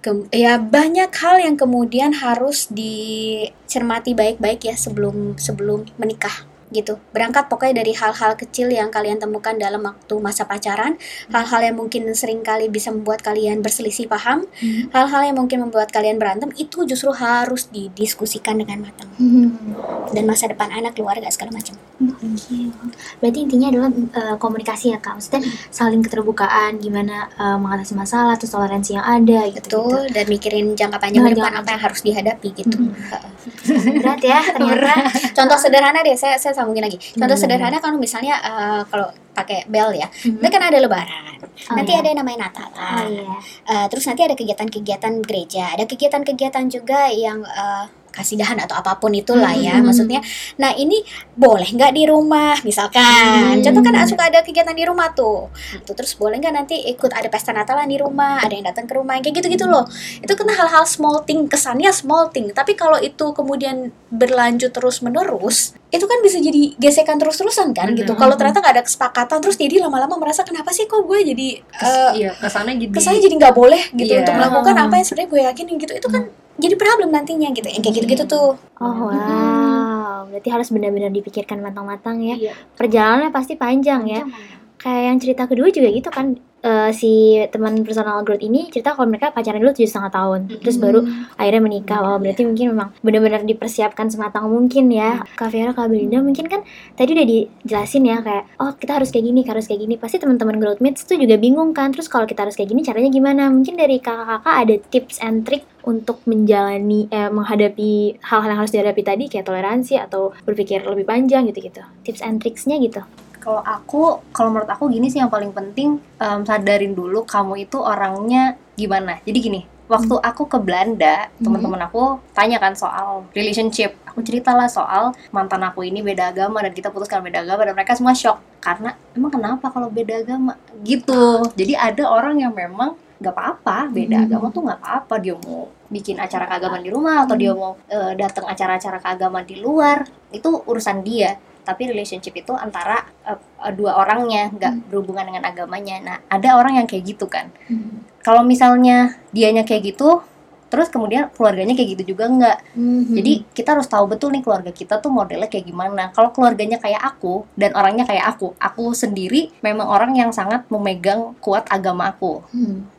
Kem- ya banyak hal yang kemudian harus dicermati baik-baik ya sebelum sebelum menikah gitu berangkat pokoknya dari hal-hal kecil yang kalian temukan dalam waktu masa pacaran hal-hal yang mungkin sering kali bisa membuat kalian berselisih paham hal-hal yang mungkin membuat kalian berantem itu justru harus didiskusikan dengan matang dan masa depan anak keluarga segala macam Oke. Berarti intinya adalah eh, komunikasi ya kak. Maksudnya saling keterbukaan, gimana eh, mengatasi masalah, terus toleransi yang ada gitu. betul dan mikirin jangka panjang Nah, depan apa yang harus dihadapi gitu. Heeh. Berat ya ternyata. contoh sederhana deh saya saya sambungin lagi contoh Hmm. sederhana kalau misalnya eh, kalau pakai bel ya Mhm. itu kan ada lebaran Oh, nanti iya. ada yang namanya Natal Oh iya. Eh, terus nanti ada kegiatan-kegiatan gereja ada kegiatan-kegiatan juga yang eh, kasidahan atau apa pun itulah ya Hmm. maksudnya. Nah ini boleh nggak di rumah misalkan? Hmm. contoh kan suka ada kegiatan di rumah tuh. Tuh terus boleh nggak nanti ikut ada pesta Natalan di rumah ada yang datang ke rumah kayak gitu-gitu loh. Itu kan hal-hal small thing kesannya small thing. Tapi kalau itu kemudian berlanjut terus menerus itu kan bisa jadi gesekan terus-terusan kan gitu. Kalau ternyata nggak ada kesepakatan terus jadi lama-lama merasa kenapa sih kok gue jadi eh, iya kesannya jadi kesannya jadi nggak boleh gitu Iya. untuk melakukan apa yang sebenarnya gue yakin gitu. Itu kan jadi problem nantinya gitu yang kayak gitu-gitu tuh Oh wow. Berarti harus benar-benar dipikirkan matang-matang ya. Iya. Perjalanannya pasti panjang ya. Kayak yang cerita kedua juga gitu kan. Eh, si teman personal growth ini cerita kalau mereka pacaran dulu tujuh setengah tahun, terus baru akhirnya menikah. Wah berarti mungkin memang benar-benar dipersiapkan sematang mungkin ya. Kak Vera, Kak Belinda mungkin kan tadi udah dijelasin ya kayak oh kita harus kayak gini, harus kayak gini. Pasti teman-teman growthmates tuh juga bingung kan. Terus kalau kita harus kayak gini caranya gimana? Mungkin dari kakak-kakak ada tips and trick untuk menjalani eh, menghadapi hal-hal yang harus dihadapi tadi kayak toleransi atau berpikir lebih panjang gitu-gitu. Tips and tricksnya gitu. Kalau aku, kalau menurut aku gini sih yang paling penting em, sadarin dulu kamu itu orangnya gimana. Jadi gini, waktu aku ke Belanda, teman-teman aku tanya kan soal relationship. Aku ceritalah soal mantan aku ini beda agama dan kita putus karena beda agama dan mereka semua shock. Karena emang kenapa kalau beda agama? Gitu. Jadi ada orang yang memang nggak apa-apa beda agama tuh nggak apa-apa. Dia mau bikin acara keagamaan di rumah atau dia mau eh, datang acara-acara keagamaan di luar itu urusan dia tapi relationship itu antara eh, dua orangnya nggak berhubungan dengan agamanya. Nah ada orang yang kayak gitu kan. Kalau misalnya dianya kayak gitu terus kemudian keluarganya kayak gitu juga nggak. Jadi kita harus tahu betul nih keluarga kita tuh modelnya kayak gimana. Kalau keluarganya kayak aku dan orangnya kayak aku, aku sendiri memang orang yang sangat memegang kuat agama aku.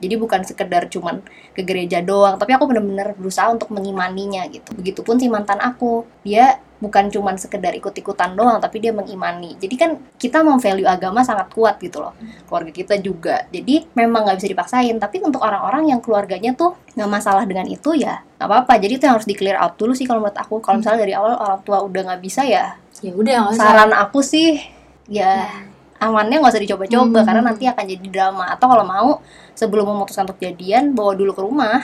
Jadi bukan sekedar cuman ke gereja doang, tapi aku bener-bener berusaha untuk mengimaninya gitu. Begitupun si mantan aku, dia bukan cuman sekedar ikut-ikutan doang, tapi dia mengimani. Jadi kan kita memvalue agama sangat kuat gitu loh. Keluarga kita juga. Jadi memang nggak bisa dipaksain. Tapi untuk orang-orang yang keluarganya tuh nggak masalah dengan itu ya nggak apa-apa. Jadi itu yang harus di clear out dulu sih kalau menurut aku. Kalau misalnya dari awal orang tua udah nggak bisa ya, Ya udah saran aku sih ya amannya nggak usah dicoba-coba Hmm. karena nanti akan jadi drama. Atau kalau mau sebelum memutuskan untuk jadian bawa dulu ke rumah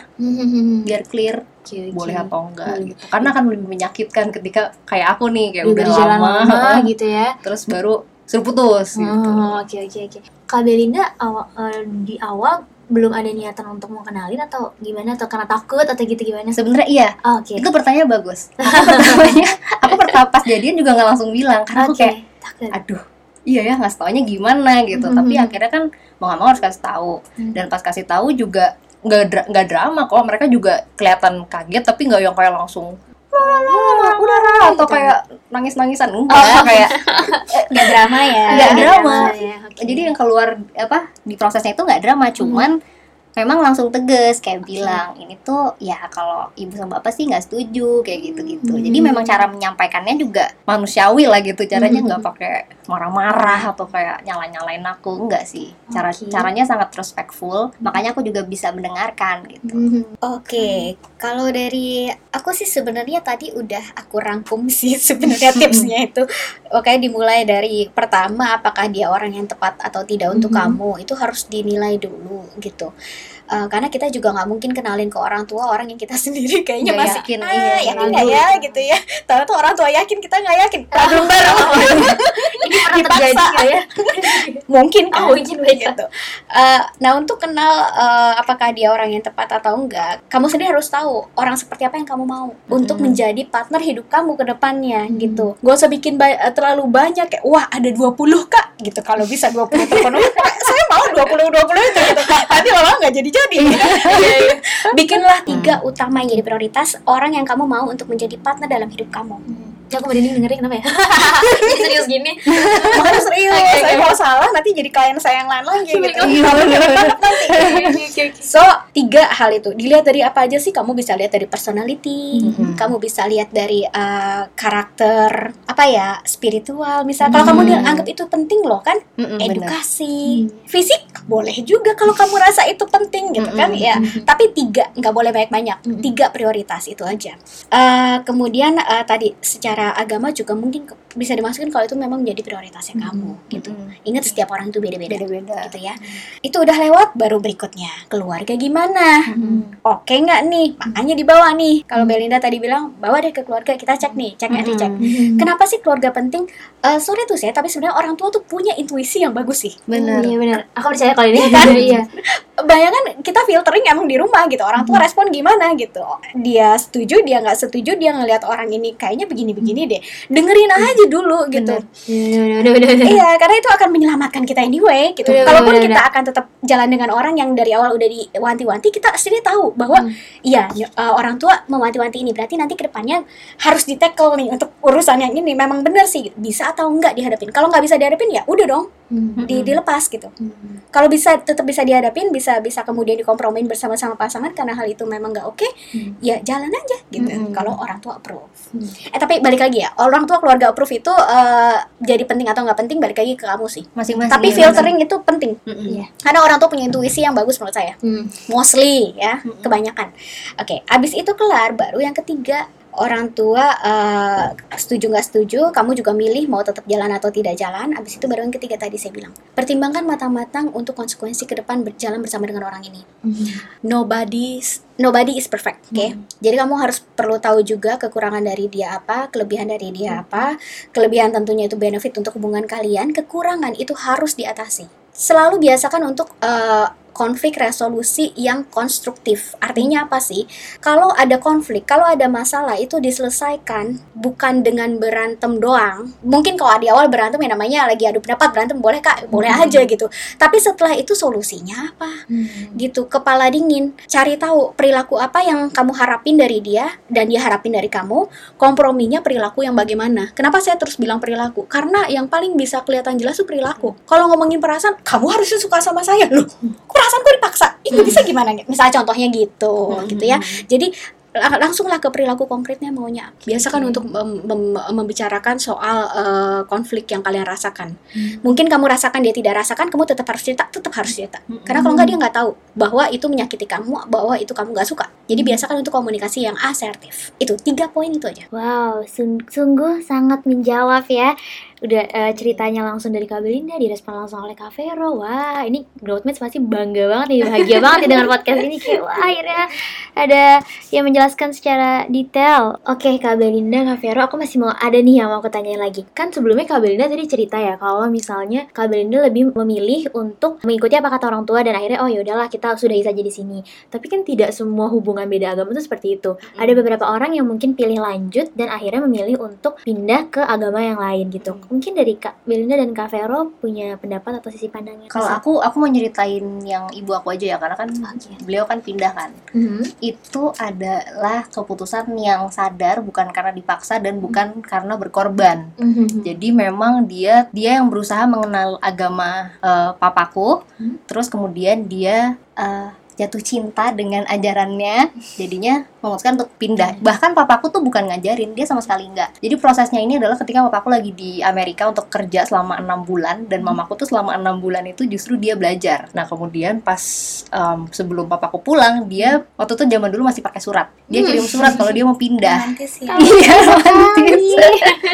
biar clear oke. boleh atau enggak Hmm. gitu. Karena akan lebih menyakitkan ketika kayak aku nih kayak Udah udah lama, lama gitu ya. terus baru suruh putus gitu. Oh, oke oke oke. Kak Belinda awal, eh, di awal belum ada niatan untuk mau kenalin atau gimana atau karena takut atau gitu gimana? Sebenarnya iya, Oh, Oke. itu pertanyaan bagus. Aku pertamanya, aku pertama pas jadian juga nggak langsung bilang karena aku Oke, kayak takut. aduh iya ya nggak taunya gimana gitu. Mhm. Tapi akhirnya kan mau nggak mau harus kasih tahu Hmm. dan pas kasih tahu juga nggak dra- nggak drama kok mereka juga kelihatan kaget tapi nggak yang kayak langsung "Wah, udah Ra," atau gitu. kayak nangis nangisan enggak kayak Nggak drama ya. Nggak drama. ya, oke. jadi yang keluar apa di prosesnya itu nggak drama cuman memang langsung tegas kayak bilang ini tuh ya kalau ibu sama bapak sih nggak setuju kayak gitu gitu jadi memang cara menyampaikannya juga manusiawi lah gitu caranya nggak pakai marah-marah atau kayak nyala-nyalain aku enggak sih cara Oke. caranya sangat respectful makanya aku juga bisa mendengarkan gitu Mhm. Oke, kalau dari aku sih sebenarnya tadi udah aku rangkum sih sebenarnya tipsnya itu. Oke, dimulai dari pertama apakah dia orang yang tepat atau tidak untuk Mhm. kamu itu harus dinilai dulu gitu. Eh, karena kita juga nggak mungkin kenalin ke orang tua orang yang kita sendiri kayaknya Nggak masih yakin, ah, iya, yakin nggak ya gitu. ya. Tahu tuh orang tua yakin kita nggak yakin. Problem baru. Ini pernah terjadi ya? mungkin kan Oh, mungkin gitu. Eh, nah untuk kenal eh, apakah dia orang yang tepat atau enggak, kamu sendiri harus tahu orang seperti apa yang kamu mau untuk menjadi partner hidup kamu ke depannya gitu. Gak usah bikin ba- terlalu banyak kayak wah ada 20 kak gitu. Kalau bisa 20 terpenuhi, saya mau 20 20 itu gitu. Nanti malah nggak jadi-jadi. Bikinlah tiga utama yang jadi prioritas orang yang kamu mau untuk menjadi partner dalam hidup kamu. Ya, aku merinding dengerin kenapa ya? Serius gini. Makanya serius, Oke, saya oke. kalau salah nanti jadi klien saya yang lain lagi gitu. Iya, nanti. So, tiga hal itu dilihat dari apa aja sih? Kamu bisa lihat dari personality, Mhm. kamu bisa lihat dari uh, karakter, apa ya, spiritual. Misal kalau kamu dianggap itu penting loh kan, bener. edukasi, fisik boleh juga kalau kamu rasa itu penting gitu kan, Mhm. ya. Tapi tiga nggak boleh banyak-banyak, tiga prioritas itu aja. Uh, kemudian uh, tadi secara agama juga mungkin ke- bisa dimasukin kalau itu memang menjadi prioritasnya kamu gitu. Mm-mm. Ingat setiap orang itu beda-beda beda-beda gitu ya. Itu udah lewat baru berikutnya. Keluarga gimana? Oke nggak nih? Makanya dibawa nih. Kalau Belinda tadi bilang bawa deh ke keluarga kita cek nih, cek and recheck. Kenapa sih keluarga penting? Eh sorry tuh saya, tapi sebenarnya orang tua tuh punya intuisi yang bagus sih. bener Iya benar. Aku percaya kalau ini. kan? Iya. Bayangkan kita filtering emang di rumah gitu. Orang tua respon gimana gitu. Dia setuju, dia nggak setuju, dia ngelihat orang ini kayaknya begini-begini deh. Dengerin aja dulu gitu. Bener. Iya, udah, udah. Iya, karena itu akan menyelamatkan kita anyway gitu. Bener, Kalaupun bener, kita akan tetap jalan dengan orang yang dari awal udah diwanti-wanti, kita sendiri tahu bahwa iya ny- uh, orang tua mewanti-wanti ini berarti nanti ke depannya harus di tackle nih untuk urusan yang ini memang benar sih bisa atau enggak dihadapin. Kalau nggak bisa dihadapin ya udah dong Hmm. di, dilepas gitu. Kalau bisa tetap bisa dihadapin, bisa bisa kemudian dikompromiin bersama-sama pasangan karena hal itu memang nggak oke, ya jalan aja gitu. Mm-mm. Kalau orang tua approve. Eh tapi balik lagi ya, orang tua keluarga approve itu eh, jadi penting atau nggak penting balik lagi ke kamu sih. masing-masing Tapi bener. filtering itu penting. Mm-mm. Iya. Karena orang tua punya intuisi yang bagus menurut saya. Hmm. Mostly ya, kebanyakan. Oke, abis itu kelar baru yang ketiga orang tua eh, setuju nggak setuju, kamu juga milih mau tetap jalan atau tidak jalan. Abis itu baru yang ketiga tadi saya bilang, pertimbangkan matang-matang untuk konsekuensi ke depan berjalan bersama dengan orang ini. Nobody nobody is perfect, oke? Jadi kamu harus perlu tahu juga kekurangan dari dia apa, kelebihan dari dia apa. Kelebihan tentunya itu benefit untuk hubungan kalian, kekurangan itu harus diatasi. Selalu biasakan untuk eh, konflik resolusi yang konstruktif. Artinya apa sih? Kalau ada konflik, kalau ada masalah itu diselesaikan bukan dengan berantem doang. Mungkin kalau di awal berantem ya namanya lagi adu pendapat berantem boleh kak, boleh aja gitu. Tapi setelah itu solusinya apa? gitu kepala dingin cari tahu perilaku apa yang kamu harapin dari dia dan dia harapin dari kamu komprominya perilaku yang bagaimana kenapa saya terus bilang perilaku karena yang paling bisa kelihatan jelas tuh perilaku kalau ngomongin perasaan kamu harusnya suka sama saya loh kok perasaanku dipaksa itu bisa gimana misalnya contohnya gitu gitu ya. Jadi lang- langsunglah ke perilaku konkretnya maunya. Apa. biasakan untuk mem- mem- membicarakan soal eh, konflik yang kalian rasakan. Mungkin kamu rasakan dia tidak rasakan kamu tetap harus cerita tetap harus cerita. Karena kalau nggak dia nggak tahu bahwa itu menyakiti kamu bahwa itu kamu nggak suka. Jadi biasakan untuk komunikasi yang asertif. Itu tiga poin itu aja. Wow, sung- sungguh sangat menjawab ya. Udah eh, ceritanya langsung dari Kak Belinda, direspon langsung oleh Kak Vero. Wah, ini Growthmates pasti bangga banget nih, bahagia banget nih dengan podcast ini. Kayak wah, akhirnya ada yang menjelaskan secara detail. Oke, Kak Belinda, Kak Vero, aku masih mau ada nih yang mau aku tanyain lagi. Kan sebelumnya Kak Belinda tadi cerita ya, kalau misalnya Kak Belinda lebih memilih untuk mengikuti apa kata orang tua dan akhirnya oh ya udahlah kita sudah saja di sini. Tapi kan tidak semua hubungan beda agama itu seperti itu. Ada beberapa orang yang mungkin pilih lanjut dan akhirnya memilih untuk pindah ke agama yang lain gitu. Mungkin dari Kak Belinda dan Kak Vero punya pendapat atau sisi pandangnya. Kalau aku aku mau nyeritain yang ibu aku aja ya karena kan Oke. beliau kan pindah kan. Mhm. Itu adalah keputusan yang sadar bukan karena dipaksa dan bukan karena berkorban. Mhm. Jadi memang dia dia yang berusaha mengenal agama eh, papaku, Hmm. terus kemudian dia eh, jatuh cinta dengan ajarannya, jadinya memutuskan untuk pindah. Bahkan papaku tuh bukan ngajarin, dia sama sekali enggak. Jadi prosesnya ini adalah ketika papaku lagi di Amerika untuk kerja selama enam bulan dan mamaku tuh selama enam bulan itu justru dia belajar. Nah kemudian pas em, sebelum papaku pulang, dia waktu itu zaman dulu masih pakai surat. Dia kirim surat kalau dia mau pindah. ya Iya,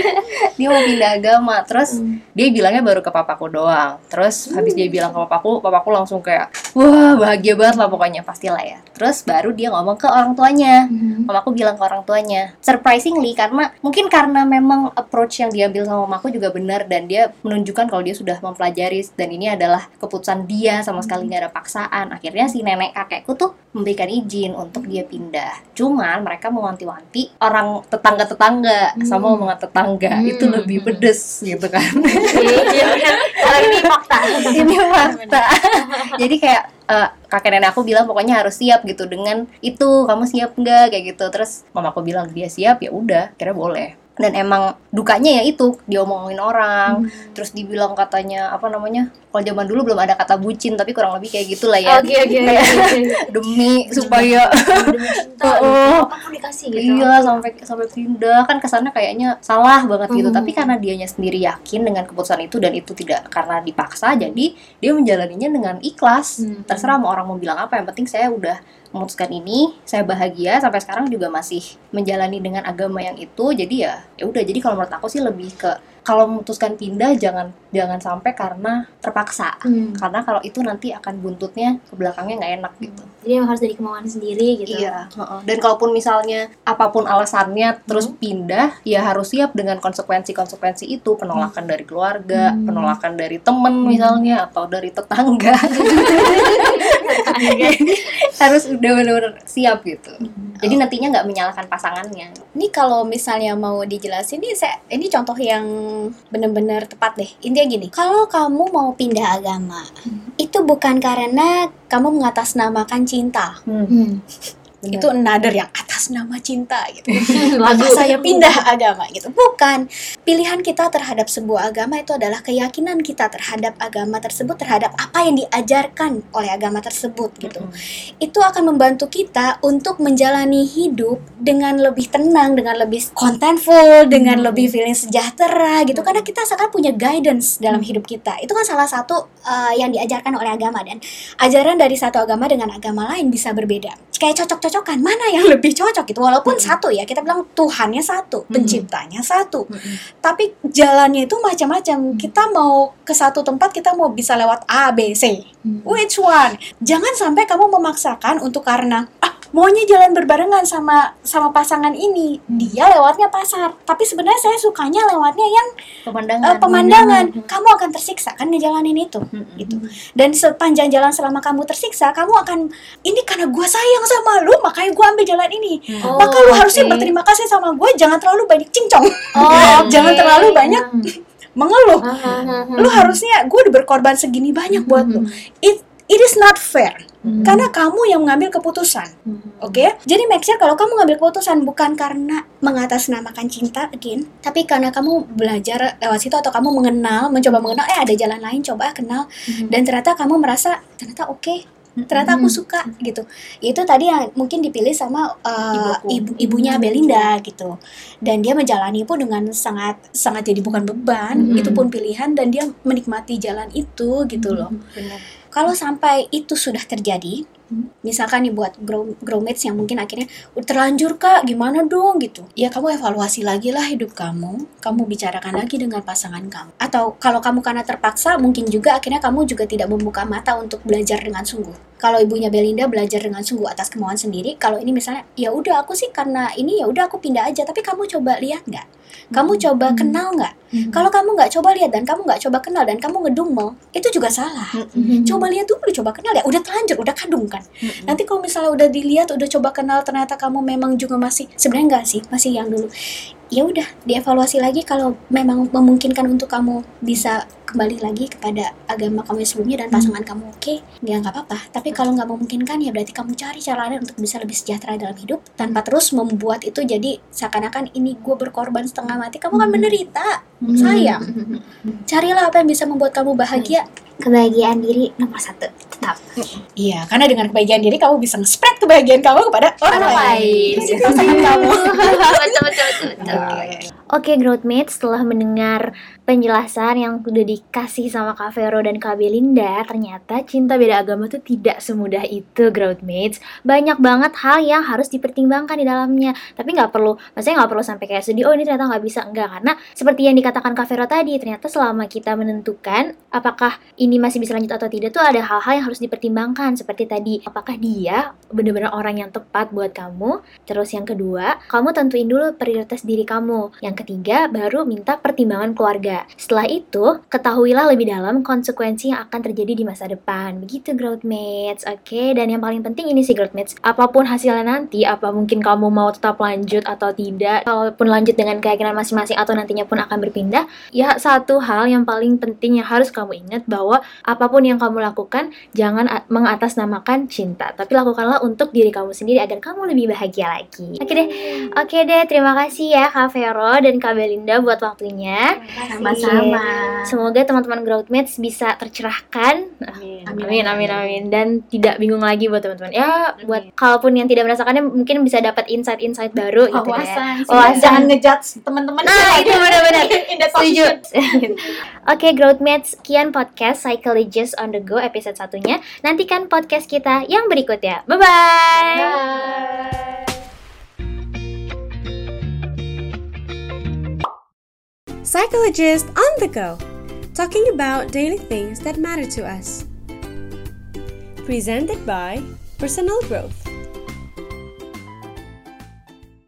dia mau pindah agama terus Hmm. dia bilangnya baru ke papaku doang terus habis dia bilang ke papaku papaku langsung kayak wah bahagia banget lah pokoknya pastilah ya. Terus baru dia ngomong ke orang tuanya. Mhm. mamaku bilang ke orang tuanya. Surprisingly karena mungkin karena memang approach yang diambil sama mamaku juga benar dan dia menunjukkan kalau dia sudah mempelajari dan ini adalah keputusan dia sama sekali nggak ada paksaan. Akhirnya si nenek kakekku tuh memberikan izin untuk dia pindah. Cuman mereka mewanti-wanti orang tetangga-tetangga sama omongan tetangga. Itu Hmm. lebih pedes gitu kan. Iya. Kalau ini fakta. ini fakta. Jadi kayak eh, kakek nenek aku bilang pokoknya harus siap gitu dengan itu kamu siap nggak? Kayak gitu. Terus mamaku bilang dia siap. Ya udah kira boleh dan emang dukanya ya itu dia omongin orang terus dibilang katanya apa namanya kalau zaman dulu belum ada kata bucin tapi kurang lebih kayak gitulah ya Oke oke oke. Kayak demi supaya Demi cinta, Oh. apa pun dikasih gitu. Iya sampai sampai pindah kan kesannya kayaknya salah banget gitu Hmm. tapi karena dianya sendiri yakin dengan keputusan itu dan itu tidak karena dipaksa jadi dia menjalaninya dengan ikhlas Hmm. terserah mau orang mau bilang apa yang penting saya udah memutuskan ini saya bahagia sampai sekarang juga masih menjalani dengan agama yang itu. Jadi ya ya udah. Jadi kalau menurut aku sih lebih ke kalau memutuskan pindah jangan jangan sampai karena terpaksa Hmm. karena kalau itu nanti akan buntutnya ke belakangnya nggak enak gitu Jadi harus dari kemauan sendiri gitu. Iya, dan kalaupun misalnya apa pun alasannya terus pindah, ya harus siap dengan konsekuensi-konsekuensi itu, penolakan dari keluarga, Hmm. penolakan dari temen misalnya atau dari tetangga. Harus udah benar-benar siap gitu. Jadi nantinya nggak menyalahkan pasangannya. Ini kalau misalnya mau dijelasin ini saya ini contoh yang benar-benar tepat deh. Intinya gini, kalau kamu mau pindah agama, itu bukan karena kamu mengatasnamakan cinta. Hmm. Benar. Itu another yang atas nama cinta gitu. Maka saya pindah agama gitu. Bukan. Pilihan kita terhadap sebuah agama itu adalah keyakinan kita terhadap agama tersebut, terhadap apa yang diajarkan oleh agama tersebut gitu. Itu akan membantu kita untuk menjalani hidup dengan lebih tenang, dengan lebih contentful, dengan lebih feeling sejahtera gitu. Karena kita sekarang punya guidance dalam hidup kita. Itu kan salah satu uh, yang diajarkan oleh agama dan ajaran dari satu agama dengan agama lain bisa berbeda. Kayak cocok-cocok cocok-cocokan. Mana yang lebih cocok gitu? Walaupun satu ya kita bilang Tuhannya satu penciptanya satu. Tapi jalannya itu macam-macam. Kita mau ke satu tempat kita mau bisa lewat A B C. Which one? Jangan sampai kamu memaksakan untuk karena ah maunya jalan berbarengan sama sama pasangan ini. Dia lewatnya pasar. Tapi sebenarnya saya sukanya lewatnya yang pemandangan. eh, pemandangan kamu akan tersiksa kan ngejalanin itu gitu. Dan sepanjang jalan selama kamu tersiksa kamu akan ini karena gue sayang sama lu makanya gue ambil jalan ini. Oh, maka lu harusnya oke. berterima kasih sama gue jangan terlalu banyak cincong. Oh, jangan oke. terlalu banyak mengeluh. Ah. lu harusnya gue udah berkorban segini banyak buat lu. It it is not fair. Karena kamu yang mengambil keputusan. Oke, jadi make sure kalau kamu ngambil keputusan bukan karena mengatasnamakan cinta again, tapi karena kamu belajar lewat situ atau kamu mengenal, mencoba mengenal, eh ada jalan lain, coba kenal, dan ternyata kamu merasa ternyata oke, ternyata aku suka gitu. Itu tadi yang mungkin dipilih sama uh, Ibuku. ibu ibunya Belinda gitu, dan dia menjalani pun dengan sangat sangat jadi bukan beban, itu pun pilihan dan dia menikmati jalan itu gitu loh. Benar. Kalau sampai itu sudah terjadi, misalkan nih buat grow, growmates yang mungkin akhirnya "Udah terlanjur kak, gimana dong gitu. Ya kamu evaluasi lagi lah hidup kamu, kamu bicarakan lagi dengan pasangan kamu. Atau kalau kamu karena terpaksa, mungkin juga akhirnya kamu juga tidak membuka mata untuk belajar dengan sungguh. Kalau ibunya Belinda belajar dengan sungguh atas kemauan sendiri, kalau ini misalnya, ya udah aku sih karena ini ya udah aku pindah aja, tapi kamu coba lihat nggak? Kamu coba kenal nggak? Kalau kamu nggak coba lihat dan kamu nggak coba kenal dan kamu ngedumel, itu juga salah. Coba lihat dulu coba kenal ya udah terlanjur udah kadung kan. Nanti kalau misalnya udah dilihat udah coba kenal ternyata kamu memang juga masih sebenarnya enggak sih masih yang dulu ya udah dievaluasi lagi kalau memang memungkinkan untuk kamu bisa kembali lagi kepada agama kamu yang sebelumnya dan pasangan kamu oke? Ya nggak apa-apa. Tapi kalau nggak memungkinkan ya berarti kamu cari cara lain untuk bisa lebih sejahtera dalam hidup tanpa terus membuat itu jadi seakan-akan ini gue berkorban setengah mati. Kamu kan menderita. Sayang. Carilah apa yang bisa membuat kamu bahagia. Kebahagiaan diri nomor satu tetap. Iya, karena dengan kebahagiaan diri kamu bisa spread kebahagiaan kamu kepada orang, Orang lain. pasangan kamu. betul betul betul betul Oke. Growthmates, setelah mendengar penjelasan yang udah dikasih sama Kak Vero dan Kak Belinda, ternyata cinta beda agama tuh tidak semudah itu Growthmates. Banyak banget hal yang harus dipertimbangkan di dalamnya. Tapi nggak perlu, maksudnya nggak perlu sampai kayak sedih, oh ini ternyata nggak bisa. Enggak, karena seperti yang dikatakan Kak Vero tadi, ternyata selama kita menentukan apakah ini masih bisa lanjut atau tidak tuh ada hal-hal yang harus dipertimbangkan. Seperti tadi, apakah dia benar-benar orang yang tepat buat kamu? Terus yang kedua, kamu tentuin dulu prioritas diri kamu. Yang ketiga, baru minta pertimbangan keluarga. Setelah itu, ketahuilah lebih dalam konsekuensi yang akan terjadi di masa depan. Begitu Growthmates, oke? Dan yang paling penting ini sih Growthmates, apa pun hasilnya nanti, apa mungkin kamu mau tetap lanjut atau tidak, kalaupun lanjut dengan keyakinan masing-masing atau nantinya pun akan berpindah, ya satu hal yang paling penting yang harus kamu ingat bahwa apa pun yang kamu lakukan, jangan mengatasnamakan cinta, tapi lakukanlah untuk diri kamu sendiri agar kamu lebih bahagia lagi. Oke deh, oke deh, terima kasih ya Kak Vero dan Kak Belinda buat waktunya. Sama-sama. Semoga teman-teman Growthmates bisa tercerahkan. Amin, amin, amin. Dan tidak bingung lagi buat teman-teman. Ya, buat kalaupun yang tidak merasakannya mungkin bisa dapat insight-insight baru gitu ya. Wawasan. Wawasan. Jangan ngejudge teman-teman. Nah, itu benar-benar. Setuju. Oke, Growthmates, sekian podcast Psychologist on the Go episode satunya. Nantikan podcast kita yang berikutnya. Bye-bye. Psychologist on the go, talking about daily things that matter to us. Presented by Personal Growth.